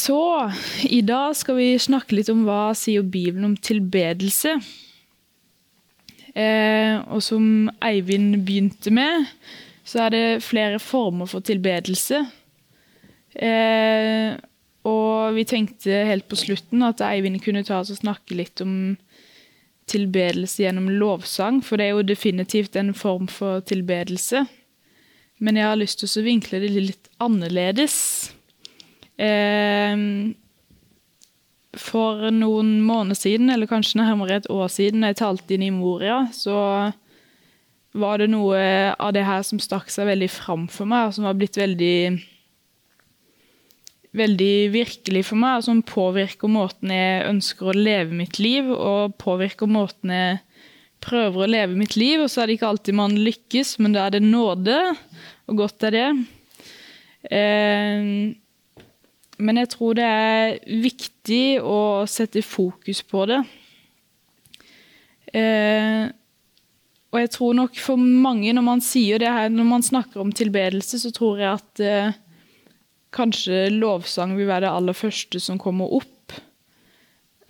Så i dag skal vi snakke litt om hva sier Bibelen om tilbedelse. Eh, og som Eivind begynte med, så er det flere former for tilbedelse. Eh, og vi tenkte helt på slutten at Eivind kunne ta oss og snakke litt om tilbedelse gjennom lovsang, for det er jo definitivt en form for tilbedelse. Men jeg har lyst til å vinkle det litt annerledes. Ehm, for noen måneder siden, eller kanskje nærmere et år siden, jeg talte inn i Moria, så var det noe av det her som stakk seg veldig fram for meg, og som var blitt veldig veldig virkelig for meg, som påvirker måten jeg ønsker å leve mitt liv, og påvirker måten jeg prøver å leve mitt liv. Og så er det ikke alltid man lykkes, men da er det nåde, og godt er det. Eh, men jeg tror det er viktig å sette fokus på det. Eh, og jeg tror nok for mange, når man sier det her, når man snakker om tilbedelse, så tror jeg at eh, kanskje lovsang vil være det aller første som kommer opp.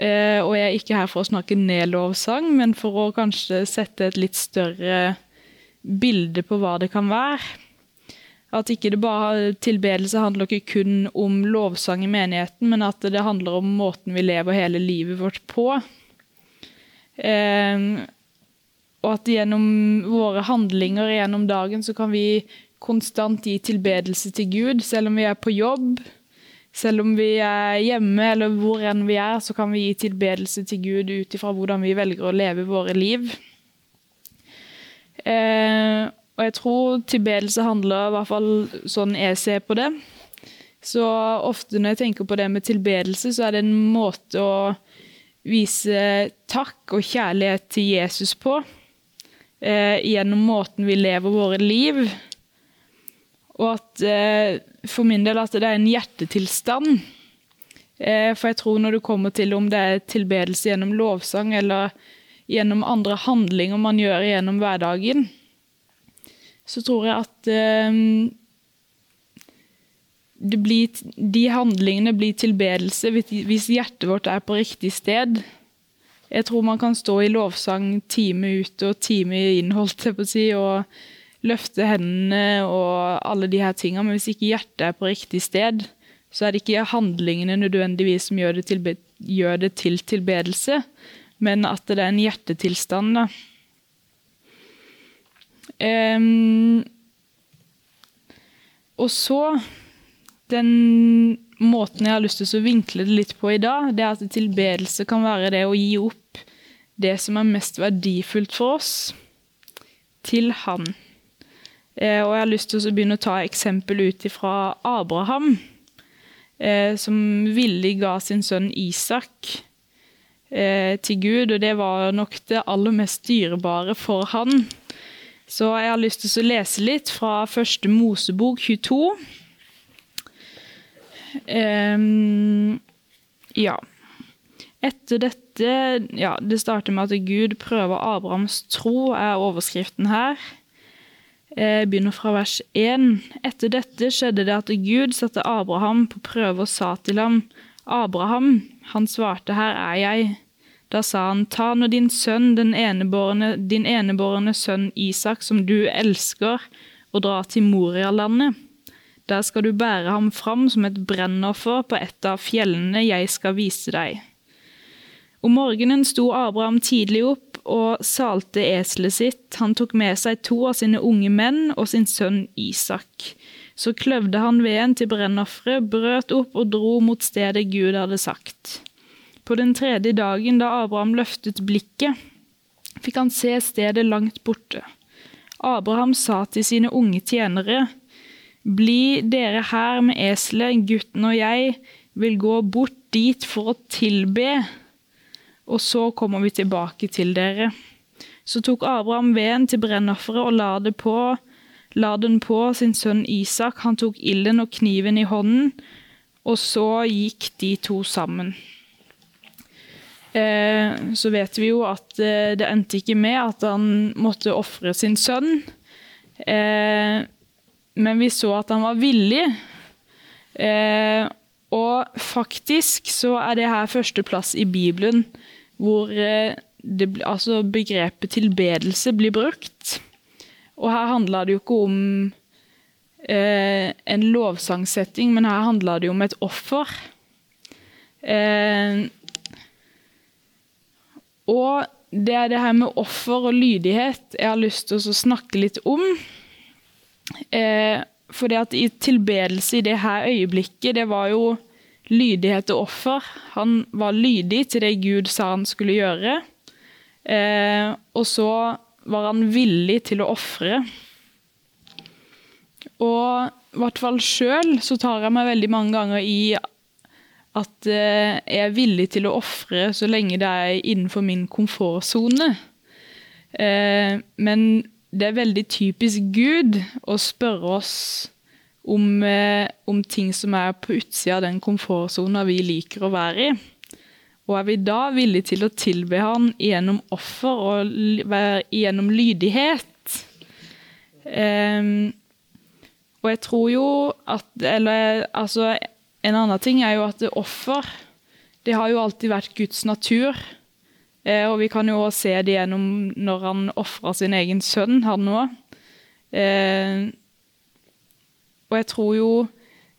Eh, og jeg er ikke her for å snakke ned lovsang, men for å kanskje sette et litt større bilde på hva det kan være. At ikke det bare tilbedelse handler ikke kun om lovsang i menigheten, men at det handler om måten vi lever hele livet vårt på. Eh, og at gjennom våre handlinger gjennom dagen så kan vi konstant gi tilbedelse til Gud, selv om vi er på jobb. Selv om vi er hjemme eller hvor enn vi er, så kan vi gi tilbedelse til Gud ut ifra hvordan vi velger å leve våre liv. Eh, og jeg tror tilbedelse handler, i hvert fall sånn jeg ser på det Så ofte når jeg tenker på det med tilbedelse, så er det en måte å vise takk og kjærlighet til Jesus på. Eh, gjennom måten vi lever våre liv. Og at eh, for min del at det er en hjertetilstand. Eh, for jeg tror når det kommer til om det er tilbedelse gjennom lovsang eller gjennom andre handlinger man gjør gjennom hverdagen, så tror jeg at um, blir, de handlingene blir tilbedelse hvis hjertet vårt er på riktig sted. Jeg tror man kan stå i lovsang time ut og time inn, holdt jeg på å si, og løfte hendene og alle de her tingene, men hvis ikke hjertet er på riktig sted, så er det ikke handlingene nødvendigvis som gjør det til, gjør det til tilbedelse, men at det er en hjertetilstand. da. Um, og så Den måten jeg har lyst til å vinkle det litt på i dag, det er at tilbedelse kan være det å gi opp det som er mest verdifullt for oss, til Han. Eh, og jeg har lyst til å begynne å ta eksempel ut fra Abraham, eh, som villig ga sin sønn Isak eh, til Gud, og det var nok det aller mest dyrebare for han. Så jeg har lyst til å lese litt fra første Mosebok 22. Um, ja. Etter dette Ja, det starter med at Gud prøver Abrahams tro, er overskriften her. Jeg begynner fra vers 1. Etter dette skjedde det at Gud satte Abraham på prøve og sa til ham, Abraham, han svarte, her er jeg. Da sa han, ta nå din sønn, enebårne, din enebårne sønn Isak, som du elsker, og dra til Morialandet. Der skal du bære ham fram som et brennoffer på et av fjellene jeg skal vise deg. Om morgenen sto Abraham tidlig opp og salte eselet sitt. Han tok med seg to av sine unge menn og sin sønn Isak. Så kløvde han veden til brennofferet, brøt opp og dro mot stedet Gud hadde sagt. På den tredje dagen, da Abraham løftet blikket, fikk han se stedet langt borte. Abraham sa til sine unge tjenere, Bli dere her med eselet, gutten og jeg vil gå bort dit for å tilbe, og så kommer vi tilbake til dere. Så tok Abraham veden til brennofferet og la, det på, la den på sin sønn Isak. Han tok ilden og kniven i hånden, og så gikk de to sammen. Eh, så vet vi jo at eh, det endte ikke med at han måtte ofre sin sønn. Eh, men vi så at han var villig. Og faktisk så er det her førsteplass i Bibelen hvor det, altså begrepet tilbedelse blir brukt. Og her handler det jo ikke om en lovsangsetting, men her handler det jo om et offer. Eh, og det er det her med offer og lydighet jeg har lyst til å snakke litt om. Eh, for det at i tilbedelse i det her øyeblikket, det var jo lydighet og offer. Han var lydig til det Gud sa han skulle gjøre. Eh, og så var han villig til å ofre. Og i hvert fall sjøl så tar jeg meg veldig mange ganger i at eh, jeg er villig til å ofre så lenge det er innenfor min komfortsone. Eh, men det er veldig typisk Gud å spørre oss om, eh, om ting som er på utsida av den komfortsona vi liker å være i. Og er vi da villige til å tilbe Han gjennom offer og gjennom lydighet? Um, og jeg tror jo at Eller altså en annen ting er jo at offer det har jo alltid vært Guds natur. Eh, og vi kan jo også se det gjennom når han ofra sin egen sønn, han òg. Eh, og jeg tror jo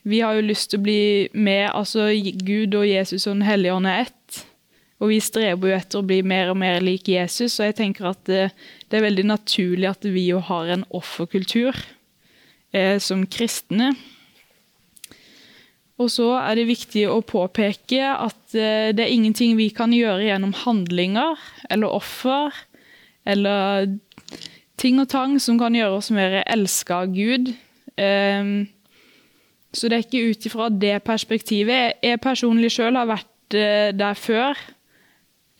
Vi har jo lyst til å bli med altså Gud og Jesus og Den hellige ånd er ett. Og vi streber jo etter å bli mer og mer lik Jesus, og jeg tenker at det, det er veldig naturlig at vi jo har en offerkultur eh, som kristne. Og så er det viktig å påpeke at eh, det er ingenting vi kan gjøre gjennom handlinger eller offer eller ting og tang som kan gjøre oss mer elska av Gud. Ehm, så det er ikke ut ifra det perspektivet. Jeg personlig sjøl har vært eh, der før.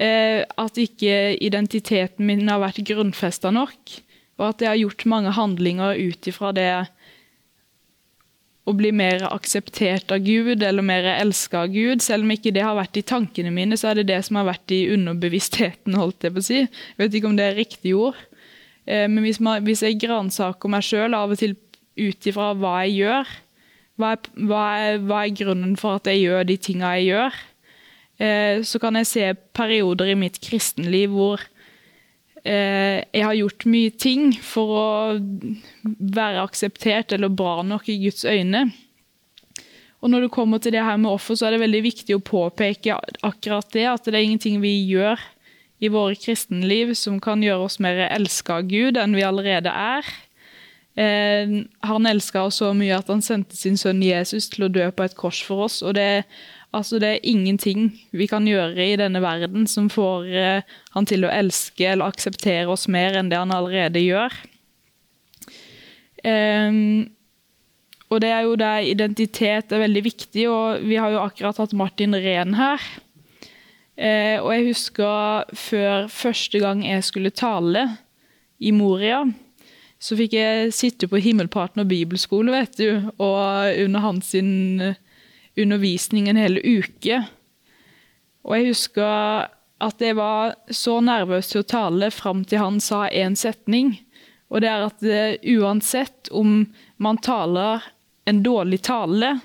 Eh, at ikke identiteten min har vært grunnfesta nok. Og at jeg har gjort mange handlinger ut ifra det å bli mer akseptert av Gud eller mer elska av Gud. Selv om ikke det har vært i tankene mine, så er det det som har vært i underbevisstheten. holdt Jeg på å si. Jeg vet ikke om det er riktig ord. Eh, men hvis, man, hvis jeg gransaker meg sjøl av og til ut ifra hva jeg gjør, hva er, hva, er, hva er, grunnen for at jeg gjør de tinga jeg gjør, eh, så kan jeg se perioder i mitt kristenliv hvor jeg har gjort mye ting for å være akseptert eller bra nok i Guds øyne. Og når det kommer til det her med offer, så er det veldig viktig å påpeke akkurat det, at det er ingenting vi gjør i våre kristenliv som kan gjøre oss mer elska av Gud enn vi allerede er. Eh, han elska oss så mye at han sendte sin sønn Jesus til å dø på et kors for oss. og det Altså, det er ingenting vi kan gjøre i denne verden som får eh, han til å elske eller akseptere oss mer enn det han allerede gjør. Um, og det er jo der identitet er veldig viktig, og vi har jo akkurat hatt Martin Rehn her. Eh, og jeg husker før første gang jeg skulle tale i Moria, så fikk jeg sitte på Himmelpartner bibelskole, vet du, og under hans sin undervisning en hel uke. Og jeg husker at jeg var så nervøs til å tale fram til han sa én setning. Og det er at det, eh, uansett om man taler en dårlig tale,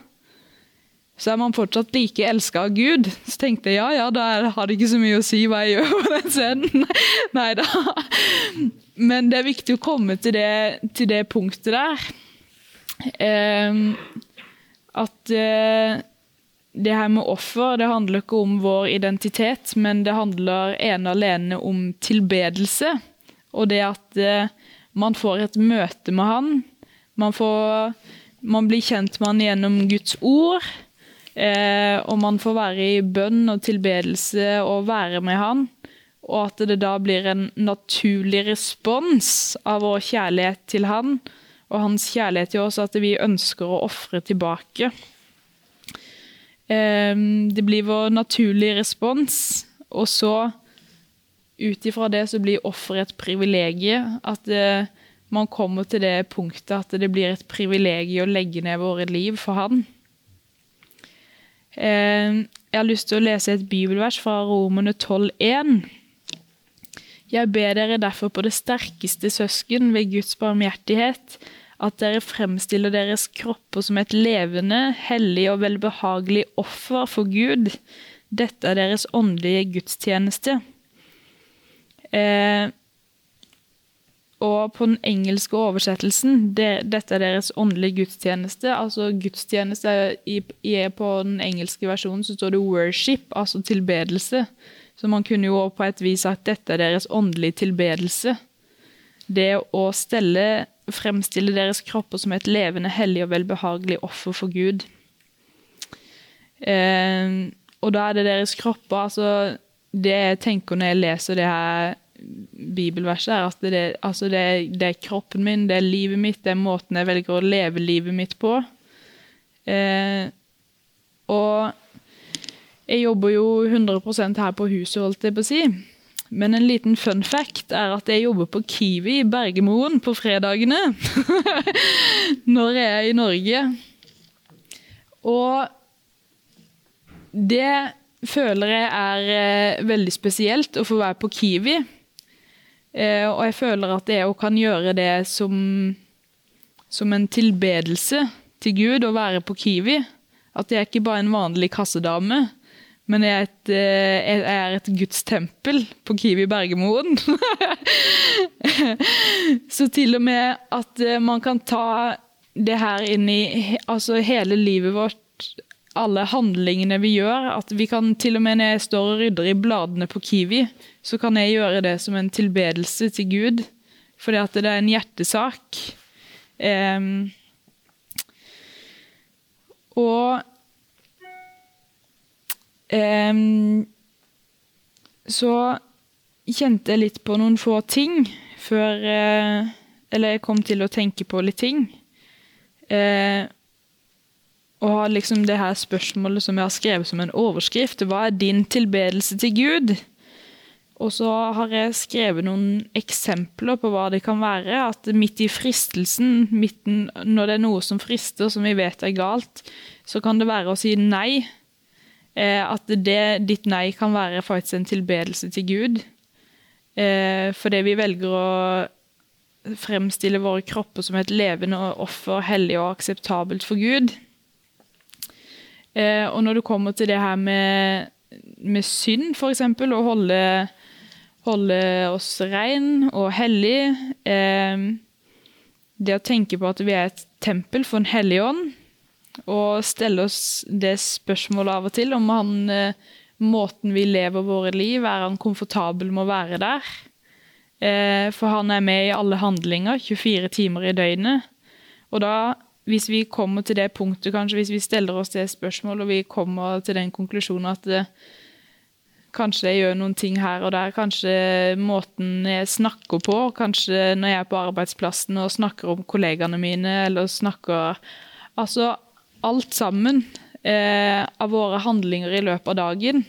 så er man fortsatt like elska av Gud. Så tenkte jeg ja, ja, da har det ikke så mye å si hva jeg gjør på den scenen. Nei da. Men det er viktig å komme til det, til det punktet der. Um, at uh, det her med offer det handler ikke om vår identitet, men det handler ene og alene om tilbedelse. Og det at uh, man får et møte med han. Man, får, man blir kjent med han gjennom Guds ord. Eh, og man får være i bønn og tilbedelse og være med han. Og at det da blir en naturlig respons av vår kjærlighet til han og hans kjærlighet til oss, at vi ønsker å ofre tilbake. Ehm, det blir vår naturlige respons, og så ut ifra det så blir offeret et privilegium. At man kommer til det punktet at det blir et privilegium å legge ned våre liv for Han. Ehm, jeg har lyst til å lese et bibelvers fra Romerne 12,1. Jeg ber dere derfor på det sterkeste søsken ved Guds barmhjertighet, at dere fremstiller deres kropper som et levende, hellig og velbehagelig offer for Gud. Dette er deres åndelige gudstjeneste. Eh, og på den engelske oversettelsen, det, dette er deres åndelige gudstjeneste. Altså gudstjeneste i, i, På den engelske versjonen så står det 'worship', altså tilbedelse. Så man kunne jo på et vis sagt dette er deres åndelige tilbedelse. Det å stelle, fremstille deres kropper som et levende, hellig og velbehagelig offer for Gud. Eh, og da er det deres kropper altså Det jeg tenker når jeg leser det her bibelverset, er at det, altså det, det, er kroppen min, det er livet mitt, det er måten jeg velger å leve livet mitt på. Eh, og jeg jobber jo 100% her på huset, holdt jeg på å si. Men en liten fun fact er at jeg jobber på Kiwi i Bergemoen på fredagene. Når jeg er i Norge. Og det føler jeg er eh, veldig spesielt å få være på Kiwi. Eh, og jeg føler at jeg òg kan gjøre det som, som en tilbedelse til Gud å være på Kiwi. At jeg er ikke bare en vanlig kassedame, men jeg er et, eh, jeg er et gudstempel på Kiwi Bergemoen. Så til og med at eh, man kan ta det her inn i altså hele livet vårt alle handlingene vi gjør. At vi kan til og med når jeg står og rydder i bladene på Kiwi, så kan jeg gjøre det som en tilbedelse til Gud. Fordi at det er en hjertesak. Um, og um, så kjente jeg litt på noen få ting før uh, Eller jeg kom til å tenke på litt ting. Uh, og har liksom det her spørsmålet som jeg har skrevet som en overskrift. Hva er din tilbedelse til Gud? Og så har jeg skrevet noen eksempler på hva det kan være. At midt i fristelsen, midten, når det er noe som frister, som vi vet er galt, så kan det være å si nei. Eh, at det, ditt nei kan være faktisk en tilbedelse til Gud. Eh, fordi vi velger å fremstille våre kropper som et levende offer, hellig og akseptabelt for Gud. Eh, og når det kommer til det her med, med synd, f.eks., å holde, holde, oss rein og hellig Det å tenke på at vi er et tempel for en hellig ånd, og stelle oss det spørsmålet av og til om han, eh, måten vi lever våre liv, er han komfortabel med å være der? Eh, for han er med i alle handlinger 24 timer i døgnet. Og da hvis vi kommer til det punktet, kanskje hvis vi stiller oss det spørsmålet, og vi kommer til den konklusjonen at det, kanskje jeg gjør noen ting her og der, kanskje måten jeg snakker på, kanskje når jeg er på arbeidsplassen og snakker om kollegaene mine, eller snakker Altså alt sammen eh, av våre handlinger i løpet av dagen.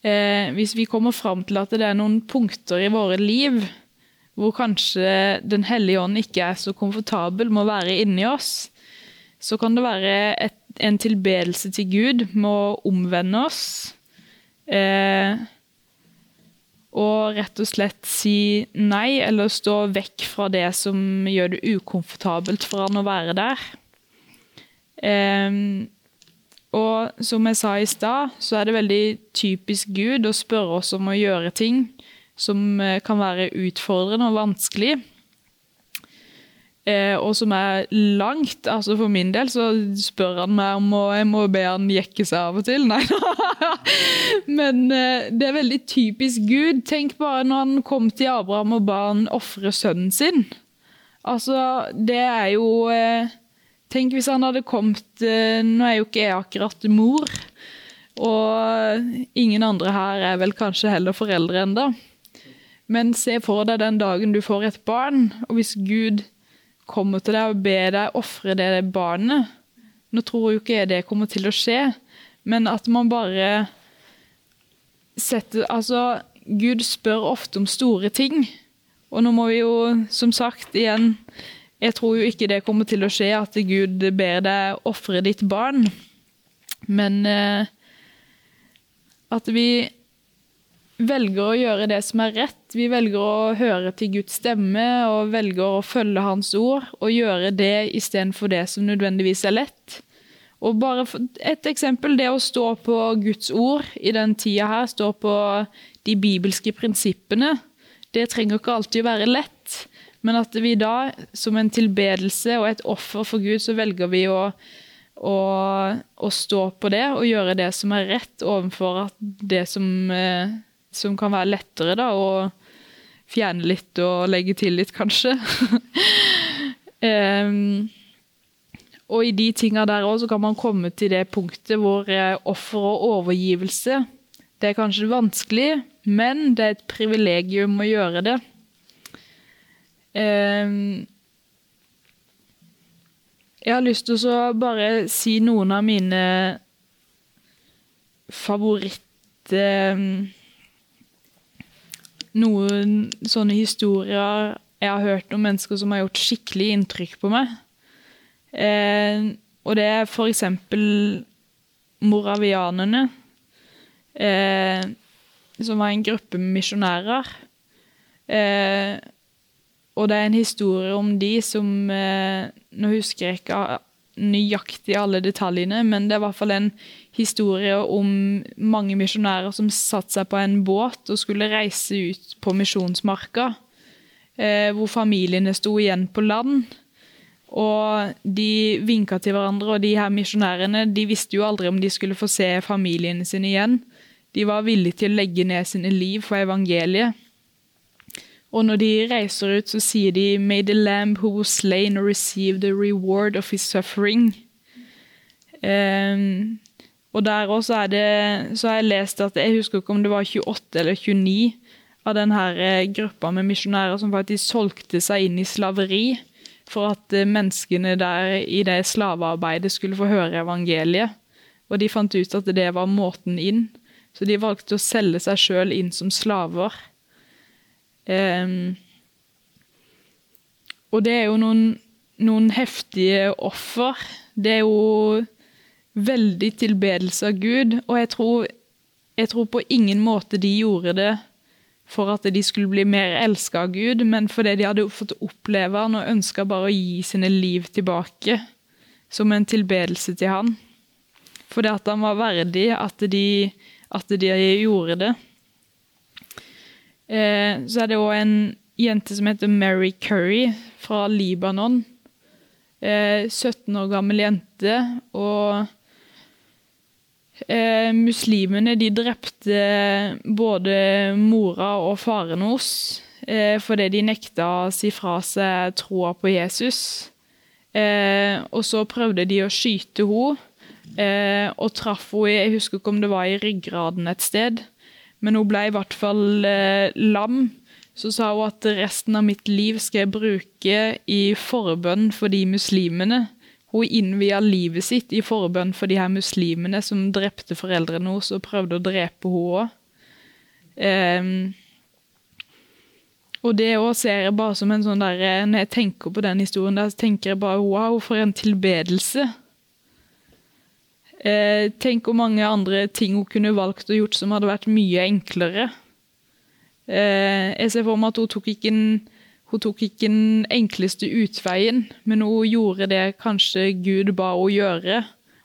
Eh, hvis vi kommer fram til at det er noen punkter i våre liv hvor kanskje Den hellige ånd ikke er så komfortabel med å være inni oss, så kan det være et, en tilbedelse til Gud med å omvende oss. Eh, og rett og slett si nei, eller stå vekk fra det som gjør det ukomfortabelt for han å være der. Eh, og som jeg sa i stad, så er det veldig typisk Gud å spørre oss om å gjøre ting som eh, kan være utfordrende og vanskelig. Eh, og som er langt. altså For min del så spør han meg om å, jeg må be han jekke seg av og til. Nei da. Men eh, det er veldig typisk Gud. Tenk bare når han kom til Abraham og ba han ofre sønnen sin. Altså, det er jo Tenk hvis han hadde kommet eh, Nå er jo ikke jeg akkurat mor. Og ingen andre her er vel kanskje heller foreldre ennå. Men se for deg den dagen du får et barn, og hvis Gud kommer til deg og ber deg ofre det barnet Nå tror jo ikke jeg det kommer til å skje, men at man bare setter Altså, Gud spør ofte om store ting. Og nå må vi jo, som sagt, igjen Jeg tror jo ikke det kommer til å skje, at Gud ber deg ofre ditt barn. Men eh, at vi velger å gjøre det som er rett. Vi velger å høre til Guds stemme og velger å følge Hans ord og gjøre det istedenfor det som nødvendigvis er lett. Og bare Et eksempel det å stå på Guds ord i den tida her, stå på de bibelske prinsippene. Det trenger ikke alltid å være lett, men at vi da, som en tilbedelse og et offer for Gud, så velger vi å, å, å stå på det og gjøre det som er rett, overfor det som eh, som kan være lettere da, å fjerne litt og legge til litt, kanskje. um, og i de tinga der òg, så kan man komme til det punktet hvor eh, offer og overgivelse Det er kanskje vanskelig, men det er et privilegium å gjøre det. Um, jeg har lyst til å bare si noen av mine favoritt... Um, noen sånne historier jeg har hørt om mennesker som har gjort skikkelig inntrykk på meg. Eh, og det er for eksempel moravianerne, eh, som var en gruppe misjonærer. Eh, og det er en historie om de som eh, Nå husker jeg ikke nøyaktig alle detaljene, men det er i hvert fall en historie om mange misjonærer som satte seg på en båt og skulle reise ut på misjonsmarka, eh, hvor familiene sto igjen på land. Og de vinka til hverandre, og de her misjonærene de visste jo aldri om de skulle få se familiene sine igjen. De var villige til å legge ned sine liv for evangeliet. Og når de reiser ut, så sier de May the lamb who was slain receive the reward of his suffering. Um, og der er det Så har jeg lest at Jeg husker ikke om det var 28 eller 29 av denne eh, gruppa med misjonærer som faktisk solgte seg inn i slaveri for at eh, menneskene der i det slavearbeidet skulle få høre evangeliet. Og de fant ut at det var måten inn. Så de valgte å selge seg sjøl inn som slaver. Um, og det er jo noen, noen heftige offer. Det er jo veldig tilbedelse av Gud, og jeg tror, jeg tror, på ingen måte de gjorde det for at de skulle bli mer elska av Gud, men fordi de hadde fått oppleve han og ønska bare å gi sine liv tilbake som en tilbedelse til han. Fordi at han var verdig at de, at de gjorde det. Eh, så er det òg en jente som heter Mary Curry fra Libanon. Eh, 17 år gammel jente. og Eh, muslimene de drepte både mora og faren hennes eh, fordi de nekta å si fra seg troa på Jesus. Eh, og så prøvde de å skyte henne, eh, og traff henne Jeg husker ikke om det var i ryggraden et sted, men hun ble i hvert fall eh, lam. Så sa hun at resten av mitt liv skal jeg bruke i forbønn for de muslimene. Hun innvia livet sitt i forbønn for de her muslimene som drepte foreldrene hennes og prøvde å drepe henne òg. Um, og det òg ser jeg bare som en sånn der Når jeg tenker på den historien, der, så tenker jeg bare wow, for en tilbedelse. Eh, tenk hvor mange andre ting hun kunne valgt og gjort som hadde vært mye enklere. Eh, jeg ser for meg at hun tok ikke en hun tok ikke den enkleste utveien, men hun gjorde det kanskje Gud ba henne gjøre.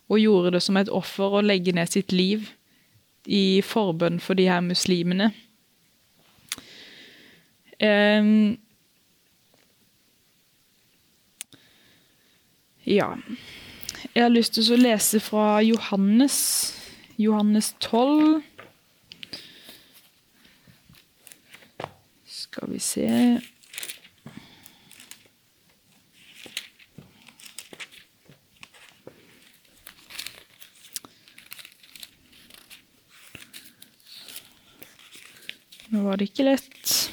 Og gjorde det som et offer å legge ned sitt liv i forbønn for de her muslimene. Um, ja Jeg har lyst til å lese fra Johannes, Johannes 12. Skal vi se Nå var det ikke lett.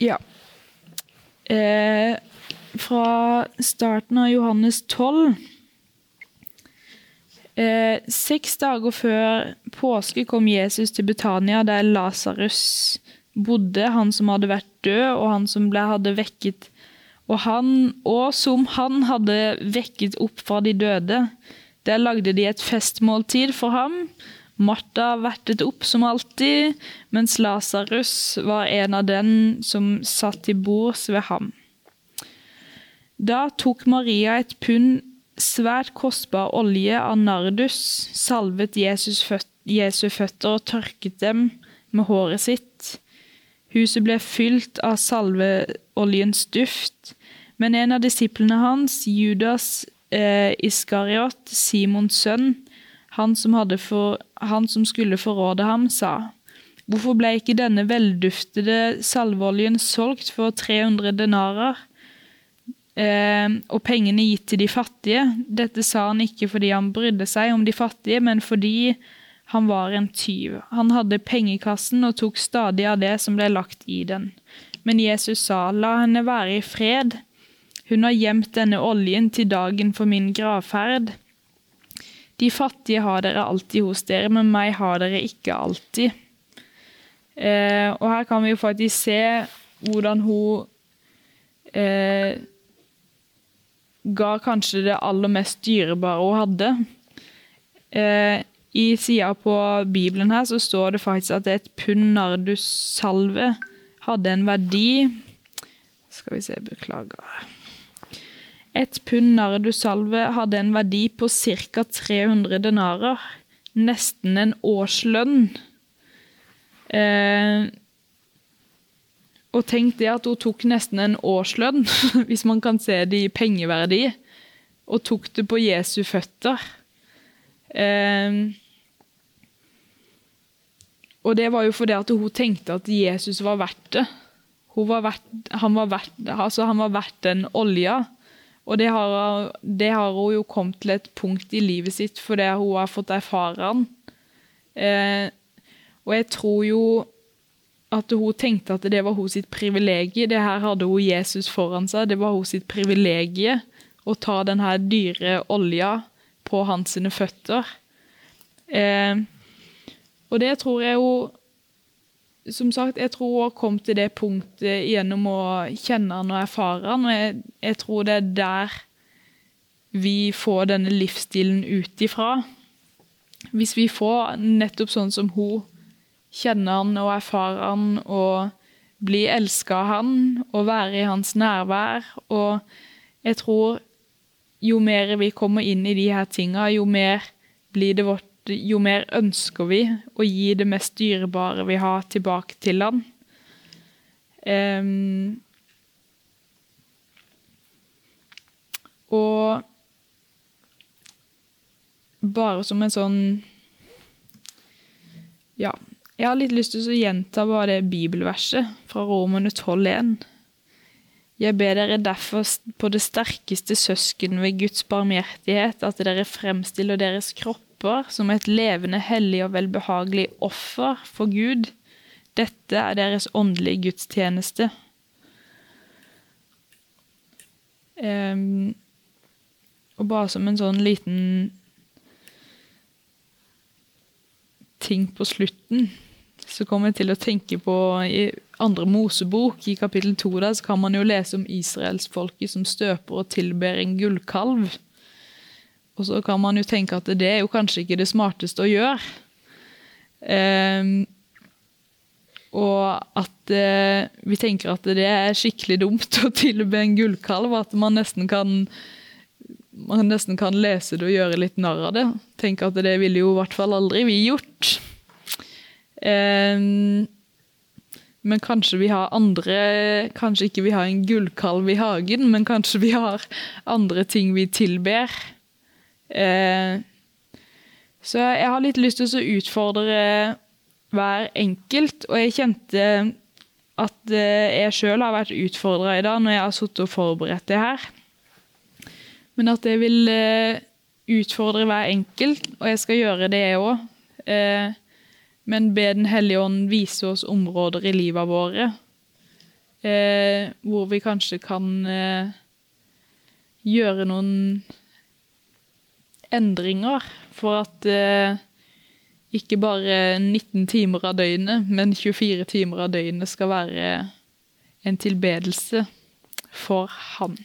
Ja. Eh, fra starten av Johannes 12 eh, Seks dager før påske kom Jesus til Betania, der Lasarus bodde, han som hadde vært død, og han som ble, hadde vekket og, han, og som han hadde vekket opp fra de døde. Der lagde de et festmåltid for ham. Martha vertet opp som alltid, mens Lasarus var en av den som satt til bords ved ham. Da tok Maria et pund svært kostbar olje av nardus, salvet Jesus føt Jesu føtter og tørket dem med håret sitt. Huset ble fylt av salveoljens duft, men en av disiplene hans, Judas eh, Iskariot, Simons sønn, han som, for, han som, skulle forråde ham, sa, Hvorfor ble ikke denne velduftede salveoljen solgt for 300 denarer? Eh, og pengene gitt til de fattige. Dette sa han ikke fordi han brydde seg om de fattige, men fordi han var en tyv. Han hadde pengekassen og tok stadig av det som ble lagt i den. Men Jesus sa, la henne være i fred. Hun har gjemt denne oljen til dagen for min gravferd. De fattige har dere alltid hos dere, men meg har dere ikke alltid. Eh, og her kan vi jo faktisk se hvordan hun eh, ga kanskje det aller mest dyrebare hun hadde. Eh, I sida på Bibelen her så står det faktisk at et pund nardussalve hadde en verdi Skal vi se, beklager. Et pund nardusalve hadde en verdi på ca. 300 denarer, nesten en årslønn. Eh, og tenk det at hun tok nesten en årslønn, hvis man kan se det i pengeverdi, og tok det på Jesu føtter. Eh, og det var jo fordi hun tenkte at Jesus var verdt det. Var verdt, han, var verdt, altså han var verdt den olja. Og det har, det har, hun jo kommet til et punkt i livet sitt fordi hun har fått erfare den. Eh, og jeg tror jo at hun tenkte at det var hun sitt privilegium. Det her hadde hun Jesus foran seg. Det var hun sitt privilegium å ta denne dyre olja på hans føtter. Eh, og det tror jeg hun som sagt, jeg tror hun kommet til det punktet gjennom å kjenne han og erfare han, og jeg, jeg, tror det er der vi får denne livsstilen ut ifra. Hvis vi får nettopp sånn som hun, kjenner han og erfarer han og blir elska av han og være i hans nærvær, og jeg tror jo mer vi kommer inn i de her tinga, jo mer blir det vårt jo mer ønsker vi å gi det mest dyrebare vi har, tilbake til han. Um, og bare som en sånn Ja, jeg har litt lyst til å gjenta bare det bibelverset fra Romerne 12,1. Jeg ber dere derfor på det sterkeste søsken ved Guds barmhjertighet at dere fremstiller deres kropp kropper som et levende, hellig og velbehagelig offer for Gud. Dette er deres åndelige gudstjeneste. Um, og bare som en sånn liten ting på slutten, så kommer jeg til å tenke på i andre Mosebok, i kapittel to, så kan man jo lese om israelsfolket som støper og tilber en gullkalv. Og så kan man jo tenke at det er jo kanskje ikke det smarteste å gjøre. Um, og at uh, vi tenker at det er skikkelig dumt å tilbe en gullkalv. At man nesten kan man nesten kan lese det og gjøre litt narr av det. Tenk at det ville jo i hvert fall aldri vi gjort. Um, men kanskje vi har andre Kanskje ikke vi har en gullkalv i hagen, men kanskje vi har andre ting vi tilber. Eh, så jeg har litt lyst til å utfordre hver enkelt, og jeg kjente at eh, jeg sjøl har vært utfordra i dag når jeg har sittet og forberedt det her. Men at jeg vil eh, utfordre hver enkelt, og jeg skal gjøre det, jeg òg. Men be Den hellige ånd vise oss områder i livet våre hvor vi kanskje kan gjøre noen endringer for at eh, ikke bare 19 timer av døgnet, men 24 timer av døgnet skal være en tilbedelse for han.